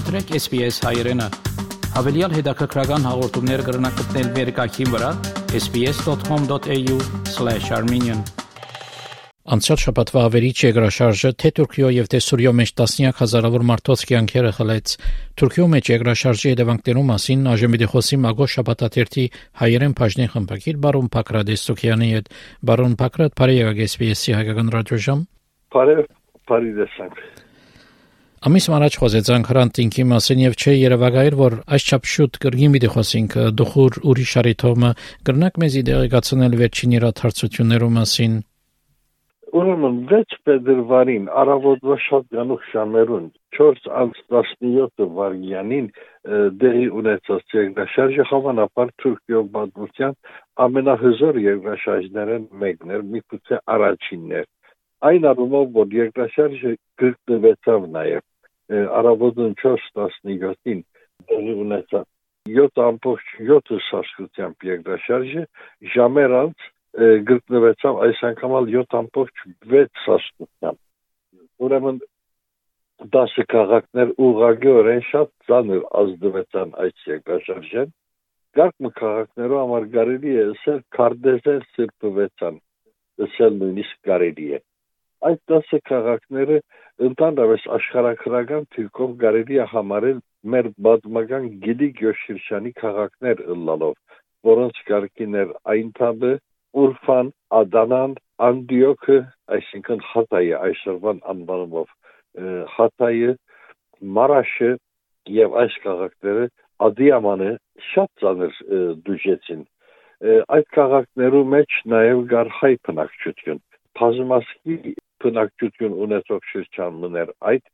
մտրեք SPS հայերեն։ Հավելյալ հետաքրքրական հաղորդումներ կգրնակցնել վերկայքին վրա sps.com.au/armenian Անցյալ շաբաթվա ավերիչ եգրաշարժը թե Թուրքիո եւ թե Սուրիո մեջ տասնյակ հազարավոր մարդոց կյանքերը խլեց։ Թուրքիո մեջ եգրաշարժի հետևանքներու մասին ԱԺՄ-ի խոսի Մագոս շաբաթաթերթի հայերեն բաժնի խմբակիր բարոն Փակրատ Էստոկյանի հետ։ Բարոն եկեք SPS-ի հայկական ռադիոժամ։ Բարի, բարի դեսանք։ Ամիս առաջ խոսեցանք հրանտինքի մասին եւ չէ երևակայել որ այսչափ շուտ կրգին մի դե դխոսինք դխուր ուրիշ արիթոմը կրնակ մեզ իդեգացնել վերջին իրաթարցություններու մասին Ուրեմն վեց Փետրվարին արավոտվա շատ գանուխ շամերուն 4:17 վարյանին դերի ունեցած երկրաշարժը հավանաբար Թուրքիո բադության ամենահզոր երկրաշարժներն մեկն էր, միգուցե առաջինն էր այն առումով որ երկրաշարժը գրկնվեցավ նաև առավոտն 4:17-ին դեղի ունեցած 7.7 սասկությամբ երկրաշարժը ժամեր անց գտնվեցավ այս անգամ 7.6 սասկությամբ ուրեմն 10 քաղաքներ ուղղակիորեն շատ ծանր ազդվեցան այս երկրաշարժեն Գարկմը քաղաքներով համար կարելի է ասել քարտեզեր սրբվեցան ասել նույնիսկ կարելի է այդ 10 քաղաքները ընդհանրապես աշխարհակրական թիրքով կարելի է համարել մեր բազմական գիլի գյոշիրշանի քաղաքներ ըլլալով որոնց կարգին էր Այնթաբը, Ուրֆան, Ադանան, Անդիոքը, այսինքն Հատայը այսօրվան անվանումով Հատայը, Մարաշը եւ այս քաղաքները Ադիամանը շատ ծանր դուժեցին։ Այդ քաղաքներու մեջ նաեւ գար հայ բնակչություն։ Բազմասկի բնակչություն ունեցող շրջան մներ այդ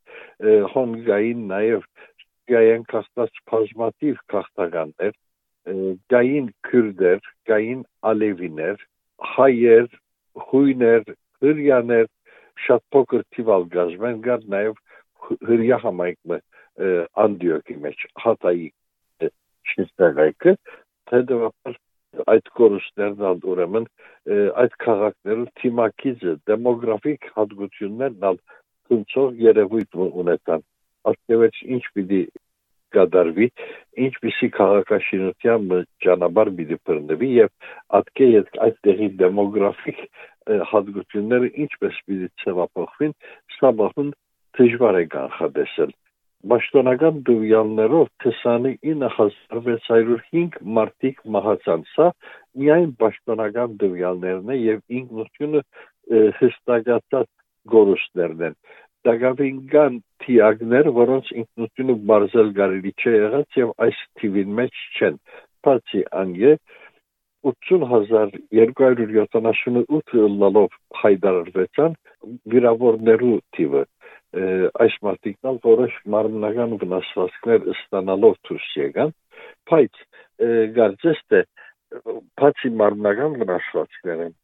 հոնգային նաեւ գային կաստած բազմատիվ քաղաքականներ գային քուրդեր, գային ալևիներ, հայեր, հույներ, հրյաներ, շատ փոքր թիվալ գազմեն գար նաև հրյա համայնքը Անդիոկի մեջ հատայի շինստեղայքը հետևաբար այդ կորուստներն ուրեմն այդ քաղաքներու թիմակիզը դեմոգրաֆիկ հատկություններն ալ ցնցող երևույթ ունեցան ասկևեջ ինչ պիտի կդարվի ինչպիսի քաղաքաշինության ճանապարհ պիտի բռնվի եւ ատկե այդ տեղի դեմոգրաֆիկ հատկությունները ինչպես պիտի ցավափոխվին սա բախուն դժվար է կանխատեսել Պաշտոնական դվյալներով 29605 մարդիկ մահացան։ Սա միայն պաշտոնական դվյալներն է եւ ինքնությունը հստակացած գորուստներն են դակավին կան թիագներ, որոնց ինքնությունը բարձել կարելի չէ եղած եւ այս թիվին մեջ չեն։ Բացի անգե 80278 լալով հայտարարվեցան վիրավորներու թիվը այս մարտիկնալ որոշ մարմնական վնասվածքներ ստանալով դուրս եկան բայց գարձես թե բացի մարմնական վնասվածքներն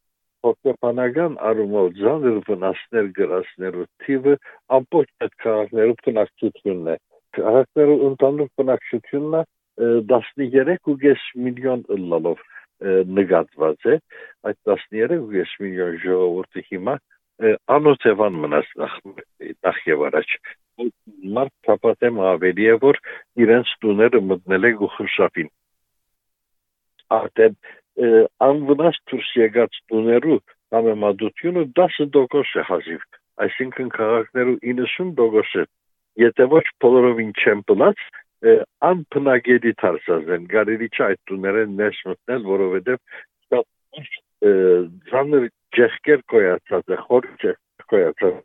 հոգեբանական առումով ձանր վնասներ գրասներու թիվը ամբողջ այդ քաղաքներու բնակչությունն է քաղաքներու ընդհանուր բնակչությունն 13.5 միլիոն լալով նկատված է այդ 13.5 միլիոն ժողովուրդը հիմա անօթևան մնաց նախ նախ եւ առաջ մարդ թափատեմ ավելի է որ իրենց տուները մտնել է գուխրշապին արդեն անվնաս դուրս եկած տուներու համեմատությունը 10% է հազիվ այսինքն քաղաքներու 90%-ը եթե ոչ բոլորովին չեն պլած անփնագելի դարձած են գարելի չէ այդ տուները ներս մտնել որովհետև ծանր ջեղկեր կոյացած է խոր ջեղկեր կոյացած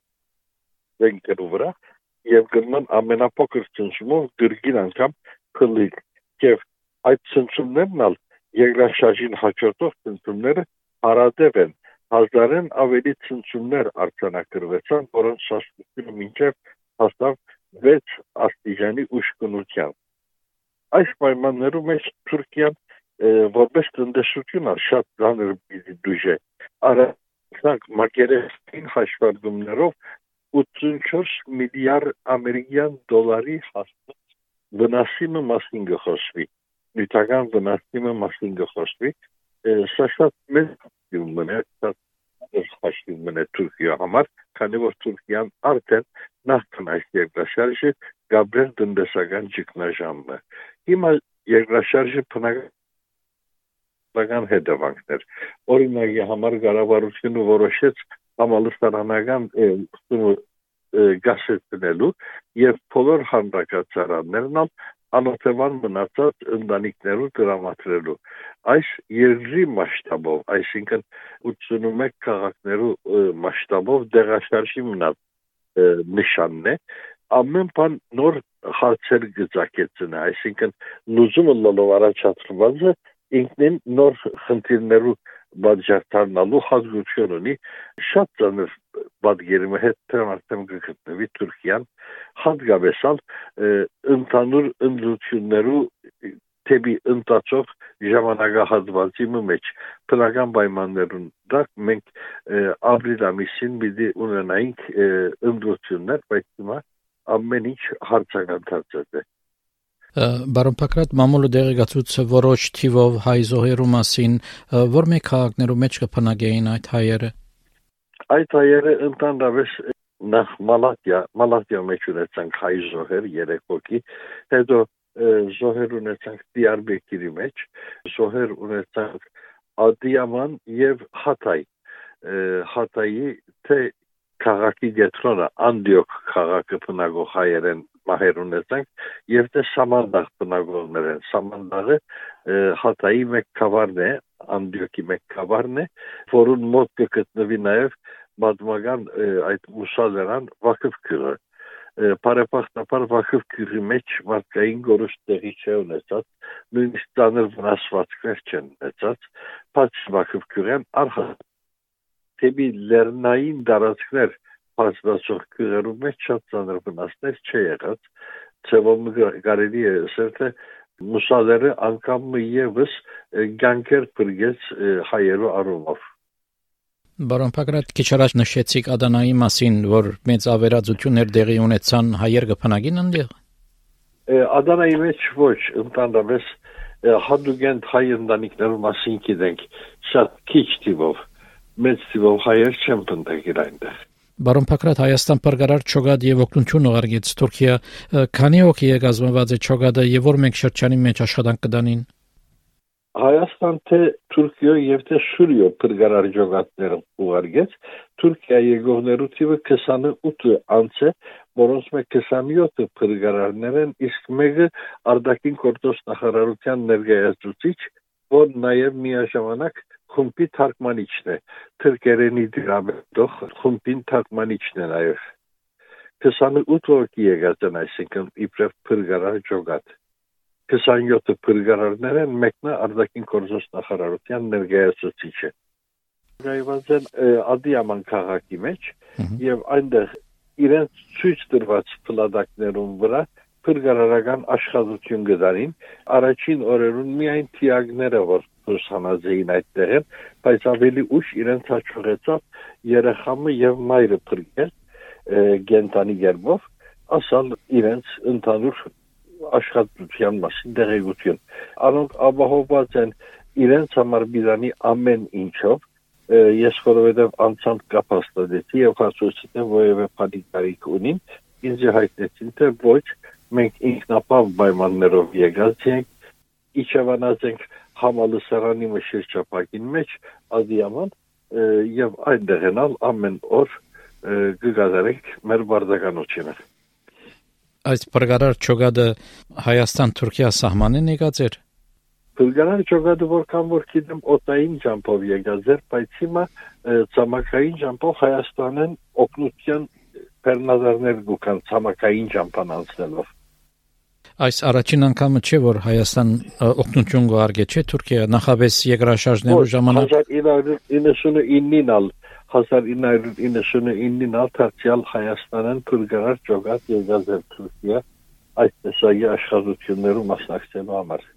դենքերու վրա եւ գնան ամենափոքր ցնցումով գրգին անգամ քլիկ եւ այդ ցնցումներն ալ երկրաշարժին հաջորդող ցնցումները հարադեպ են հազարեն ավելի ցնցումներ արձանագրվեցան, որոնց շաշտությունը մինչև հաստավ 6 աստիճանի ուշքնության։ Այս պայմաններում մեջ Թուրքիան որպես տնտեսություն շատ ծանր դուժ է։ Արագ մակերեսին հաշվարկումներով 84 միլիարդ ամերիկյան դոլարի հաստատ վնասի մասին գխոսվի նյութական վնասիմը մասին գխոսվի սա շատ մեծ մնա շատ հաշվի մնա Թուրքիա համար քանի որ Թուրքիան արդեն նախքան այս երկրաշարժը գաբրել տնտեսական ճգնաժամը։ Հիմա երկրաշարժը բնական հետևանքներ։ Օրինակի համար կառավարությունը որոշեց համալսարանական գասեցնելու եւ բոլոր հանրակացարաններն անօթևան մնացած ընտանիքներու դրամատրելու այս երկրի մասշտաբով այսինքն 81 քաղաքներու մասշտաբով դեղաշարժի մնաց նշանն է ամեն բան նոր հարցեր գծակեցնը այսինքն լուզումը լոլով առաջացրված է ինքնին նոր խնդիրներու բաժարտանալու հաջողություն ունի շատ ծանր պատկերումը հետ թեմարտեմ գտնվի Թուրքիան հատկապես ընդհանուր ընդլություններու թեպի ընտածող ժամանակահատվածի մեջ բնական պայմաններուն դա մենք ապրիլ ամիսին պիտի ունենայինք ընդլություններ բայց հիմա ամեն ինչ հարցական դարձած է Բարոն Պակրատ մամուլը դեղեկացուց որոշ թիվով հայ զոհերու մասին որ մեկ քաղաքներու մեջ կփնագեին այդ հայերը Այդ հայերը ընդհանրապես նախ Մալատիա Մալատիա մեջ ունեցանք հայ զոհեր 3 հոգի հետո զոհեր ունեցանք Դիարբեկիրի մեջ զոհեր ունեցանք Ադիաման եւ Հաթայ Հաթայի թե քաղաքի գետրոնը Անդիոք քաղաքը բնագող հայերեն մահեր ունեցանք եւ դե Սամանդաղ բնագողներ են Սամանդաղը Հատայի մեկ կավարն է Անդիոկի մեկ կավարն է որուն մոտ կգտնվի նաեւ մադմական այդ մուսալերան Վակıf քյուրը բարեփոխտապար Վակıf քյուրի մեջ մարդկային գորոշ տեղի չէ ունեցած նույնիսկ ցաներ վնասվածքներ չեն ունեցած բաց Վակıf քյուրեն արհա թեպի լեռնային դարածքներ բացվածող քրերու մեջ շատ ծանր վնասներ չի եղած ծևոմ կարելի է ասել թե մուսալերը անգամ եւս գանկեր փրկեց հայերու առումով Բարոն Փակրատ քիչ առաջ նշեցիք Ադանայի մասին, որ մեծ ավերածություններ դեղի ունեցան հայեր կփնագին ընդեղ։ Ադանայի մեջ ոչ, ընդհանրապես հանդուգենտ հայ ընտանիքներու մասին գիտենք շատ քիչ տիպով մեծ թիվով հայեր չեն բնդակիր այնտեղ։ Բարոն Փակրատ Հայաստան բարգարար ճոգադ եւ օգնություն ուղարկեց Թուրքիա քանի օքի է գազმված է ճոգադը եւ որ մենք շրջանի մեջ աշխատանք կդանին Հայաստան թե Թուրքիա եւ թե Սուրիա բարգարար ճոգադներ ուղարկեց Թուրքիա եկողներու թիվը 28 անց է որոնց մեջ 27-ը բարգարարներ են իսկ մեկը արդակին կորտոս նախարարության ներկայացուցիչ որ նաեւ միաժամանակ խումբի թարգմանիչն է թրկերենի դրամետող խումբին թարգմանիչն է նաև 28 հոգի եկած են այսինքն իբրև փրկարար ջոգատ 27-ը փրկարարներ են մեկն արտաքին գործոս նախարարության ներկայացուցիչը գայված են ադիաման քաղաքի մեջ եւ այնտեղ իրենց ցույց տրված փլադակներուն վրա փրկարարական աշխատություն գտարին առաջին օրերուն միայն թիագները որ ուսանած էին այդտեղ են, բայց ավելի ուշ իրենց հաջողեցավ երեխամը եւ մայրը փրկել գենտանի գերբով, ասալ իրենց ընդհանուր աշխատության մասին դեղեցություն։ Անոնք ապահովված են իրենց համար բիզանի ամեն ինչով ես որովհետև անցանց կապ հաստատեցի եւ հասուցեցի որևէ փանիկարիք ունին ինձ հայտնեցին թե ոչ մենք ինքնապահ պայմաններով եկած ենք իջավանած ենք համալսարանի շրջապակին մեջ ադիաման եւ այնտեղ ենալ ամեն օր գկազարենք մեր բարդականությունը այս բրգարար ճոգադը Հայաստան-Թուրքիա սահմանեն եկած էր Բրգարար ճոգադը որքան որ գիտեմ օտային ջամփով եկած էր բայց հիմա ցամաքային ջամփով Հայաստանեն օկնության բեռնադարներ գուքան ցամաքային ջամփան անցնելով Այս առաջին անգամը չէ որ Հայաստան օգնություն գարգե չէ Թուրքիա նախաբես երկրաշարժներու ժամանակ 1999-ին ալ 1999-ին ալ թարցիալ Հայաստանն փրկարար ճոգած եկած էր Թուրքիա այդ տեսակի աշխատություններու մասնակցելու համար։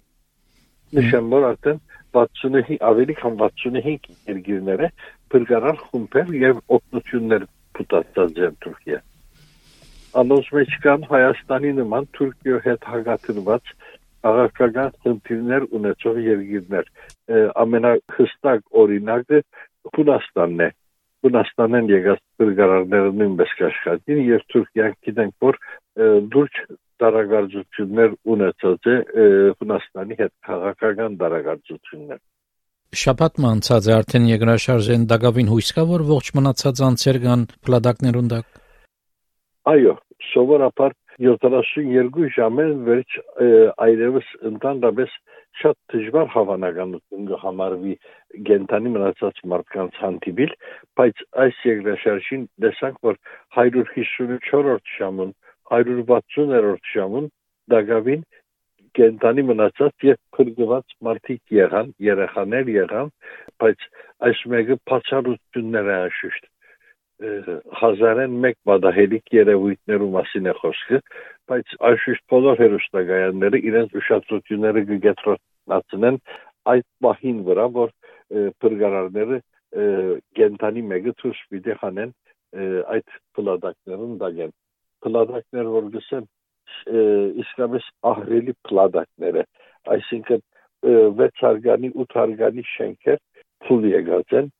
Նշեմ որ արդեն 65 ավելի քան 65 երկիրները փրկարար խումբեր եւ օգնություններ փութացած են Թուրքիա անոնց մեջ կան Հայաստանի նման Թուրքիո հետ հագատրված աղակական խնդիրներ ունեցող երկիրներ ամենահստակ օրինակը Հունաստանն է Հունաստանեն եկած գրգարարները նույնպես կաշխատին եւ Թուրքիան գիտենք որ դուրջ դարագարձություններ ունեցած է Հունաստանի հետ քաղաքական դարագարձություններ Շաբաթ մանցած է արդեն երկրաշարժեն դակավին հույս կա որ ողջ մնացած անցեր կան փլադակներուն դակ Այո սովորաբար 72 ժամեն վերջ այրևս ընդհանրապես շատ դժվար հավանականություն կհամարվի գենտանի մնացած մարդկանց հանդիպիլ, բայց այս երկրաշարժին տեսանք, որ 154-րդ ժամուն, 160-րդ ժամուն դակավին կենտանի մնացած եւ փրկված մարդիկ եղան, երեխաներ եղան, բայց այս մեկը բացառություններ է անշուշտ հազարեն մեկ մադահելիք երևույթներու մասին է խոսքը, բայց անշուշտ բոլոր հերոստագայանները իրենց ուշադրությունները կգետրոնացնեն այդ պահին վրա, որ բրգարարները գենտանի մեկը ցույց պիտի խանեն այդ փլադակներուն դագեն։ Փլադակներ որ գսեն իսկապես ահրելի փլադակները, այսինքն 6 հարգանի 8 հարգանի շենքեր փուլ եկած են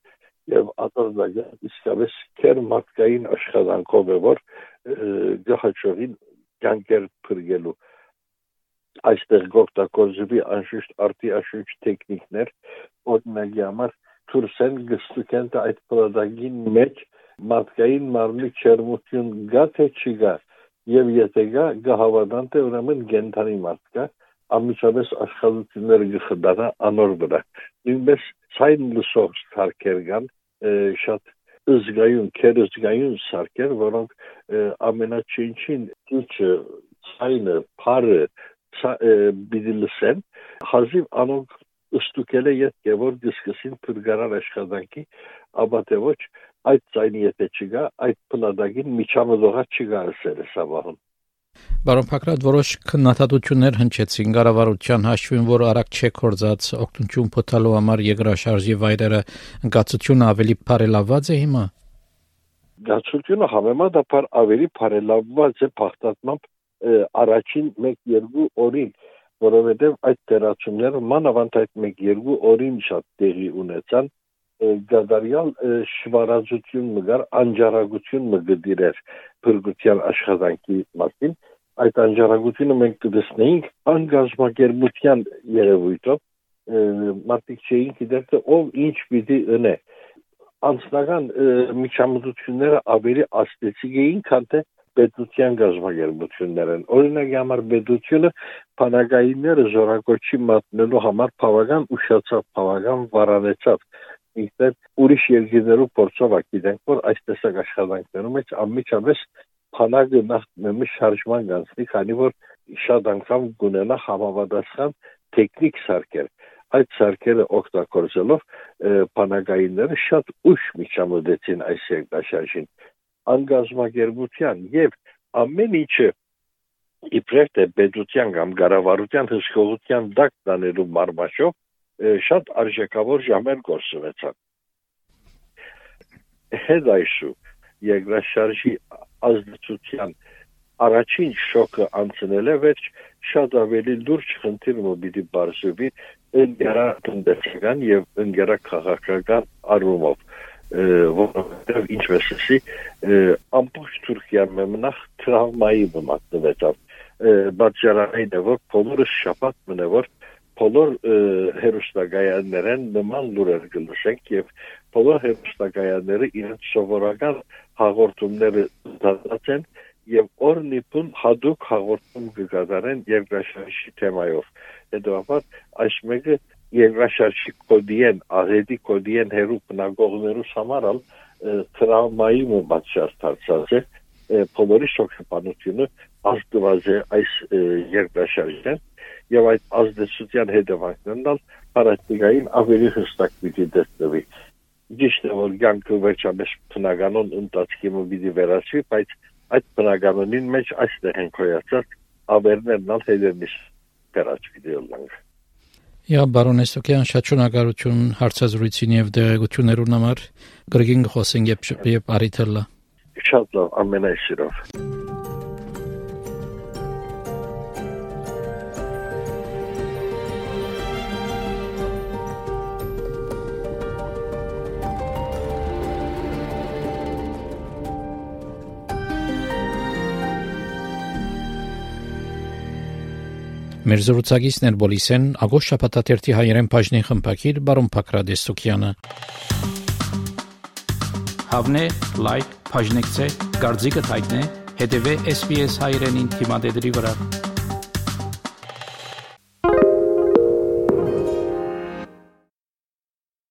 եւ ատազդագը իսկապես քեր մարդկային աշխատանքով է որ գահաճողին կյանքեր փրկելու այստեղ գոկտակոզվի անշուշտ արտի աշուչ տեխնիկներ օրինակի համար թուրսեն գստուկեն այդ պրոդագին մեջ մարդկային մարմնի չերմություն գա թե չգա եւ եթե գա գահավանան թե ուրեմն գենթանի մարդ կա ամիջապես աշխատությունները գխդանա անոր վրա նույնպես ցայն լսող սարքեր կան շատ զգայուն, քերզգայուն սարքեր, որոնք ամենաչինչին դիչը, ցայնը, փարը բիդի լսեն, հազիվ անոնք ըստուկել է ետ գևոր դիսկսին փրկարար աշխատանքի, ապա թե ոչ այդ ցայնի եթե չգա, այդ պլադագին միջամտողա չգա ասել է սավահում։ Բարոն Փակրատ, որոշ քննադատություններ հնչեցին կառավարության հաշվին, որ արագ չէ կորզած օգնություն փոթալու համար երկրաշարժի վայրերը ընկացությունը ավելի բարելավված է հիմա։ Գացությունը համեմատաբար ավելի բարելավված է փախտատմամբ առաջին 1-2 օրին, որովհետև այդ դերացումները մանավանդ այդ 1-2 օրին շատ տեղի ունեցան գադարյալ շվարածություն մգար անջարագություն մգդիրեր բրգության աշխատանքի մասին այդ անջարագությունը մենք կդեսնեինք անգազմակերպության երևույթով մարդիկ չէին գիտեր թե ով ինչ պիտի ընե անձնական միջամտությունները ավելի աստեցիկ էին քան թե պետության գազམ་ագերբություններն օրինակի համար պետությունը փանագայինները զորակոչի մատնելու համար բավական ուշացավ բավական վարանեցավ ինքներ ուրիշ երկրներով փորձով ակիդենք, որ այս տեսակ աշխատանքներում մեջ անմիջապես փանագը նախ մի շարժման գանցնի, քանի որ շատ անգամ գունենա համապատասխան տեխնիկ սարքեր այդ սարքերը օգտագործելով փանագայինները շատ ուշ միջամտեցին այս երկրաշարժին անգազմագերբության եւ ամեն ինչը իբրև թե պետության կամ գարավարության հսկողության դակ դանելու մարմաշով շատ արժեքավոր ժամեր գործունեցան։ Հետ այսու երկրաշարժի ազդեցության առաջին շոկը անցնել է վերջ շատ ավելի լուրջ խնդիրը պիտի բարձրվի ընկերատնտեսական եւ ընկերաքաղաքական առումով որովհետեւ ինչպես ասի ամբողջ Թուրքիան մենախ տրավմայի մատնվեցավ բացառային է որ բոլորը շապատ մնա որ բոլոր հերոստագայաններեն նման լուրեր գլշենք եւ բոլոր հերոստագայանները իրենց սովորական հաղորդումները դարձած են եւ օրնիպուն հadoop հաղորդում կգազարեն երկրաշարժի թեմայով հետո այս մեկը երկրաշարժի կոդիեն աղետի կոդիեն հերու բնագողներու համարալ տրավմայի մոբացած դարձած է բոլորի շոկապանությունը ազդված է այս երկրաշարժին եւ այդ ազդեցության հետևանքներն ալ պարատիկային ավելի հստակ պիտի դեսնվի ճիշտ է որ ցանկը վերջապես բնականon ընթացքի մը պիտի վերացվի բայց այդ բնականոնին մեջ այստեղ են կոյացած ավերներն ալ հետևից պիտի լանք Ja բարոնես Սոկյան շատ շնորհակալություն հարցազրույցին եւ դերակցություններուն համար գրգին խոսենք եւ արիթելա Շատ լավ ամենայսիրով Մեր զրուցակիցն էր Բոլիսեն Ագոշ շապատաթերթի հայերեն բաժնի խմբակիր բարոն Փակրադեսուկյանը Հավնե լայք բաժնեկցե դարձիկը թայտնե հետեւե SPS հայերենին թիմադեդի վրա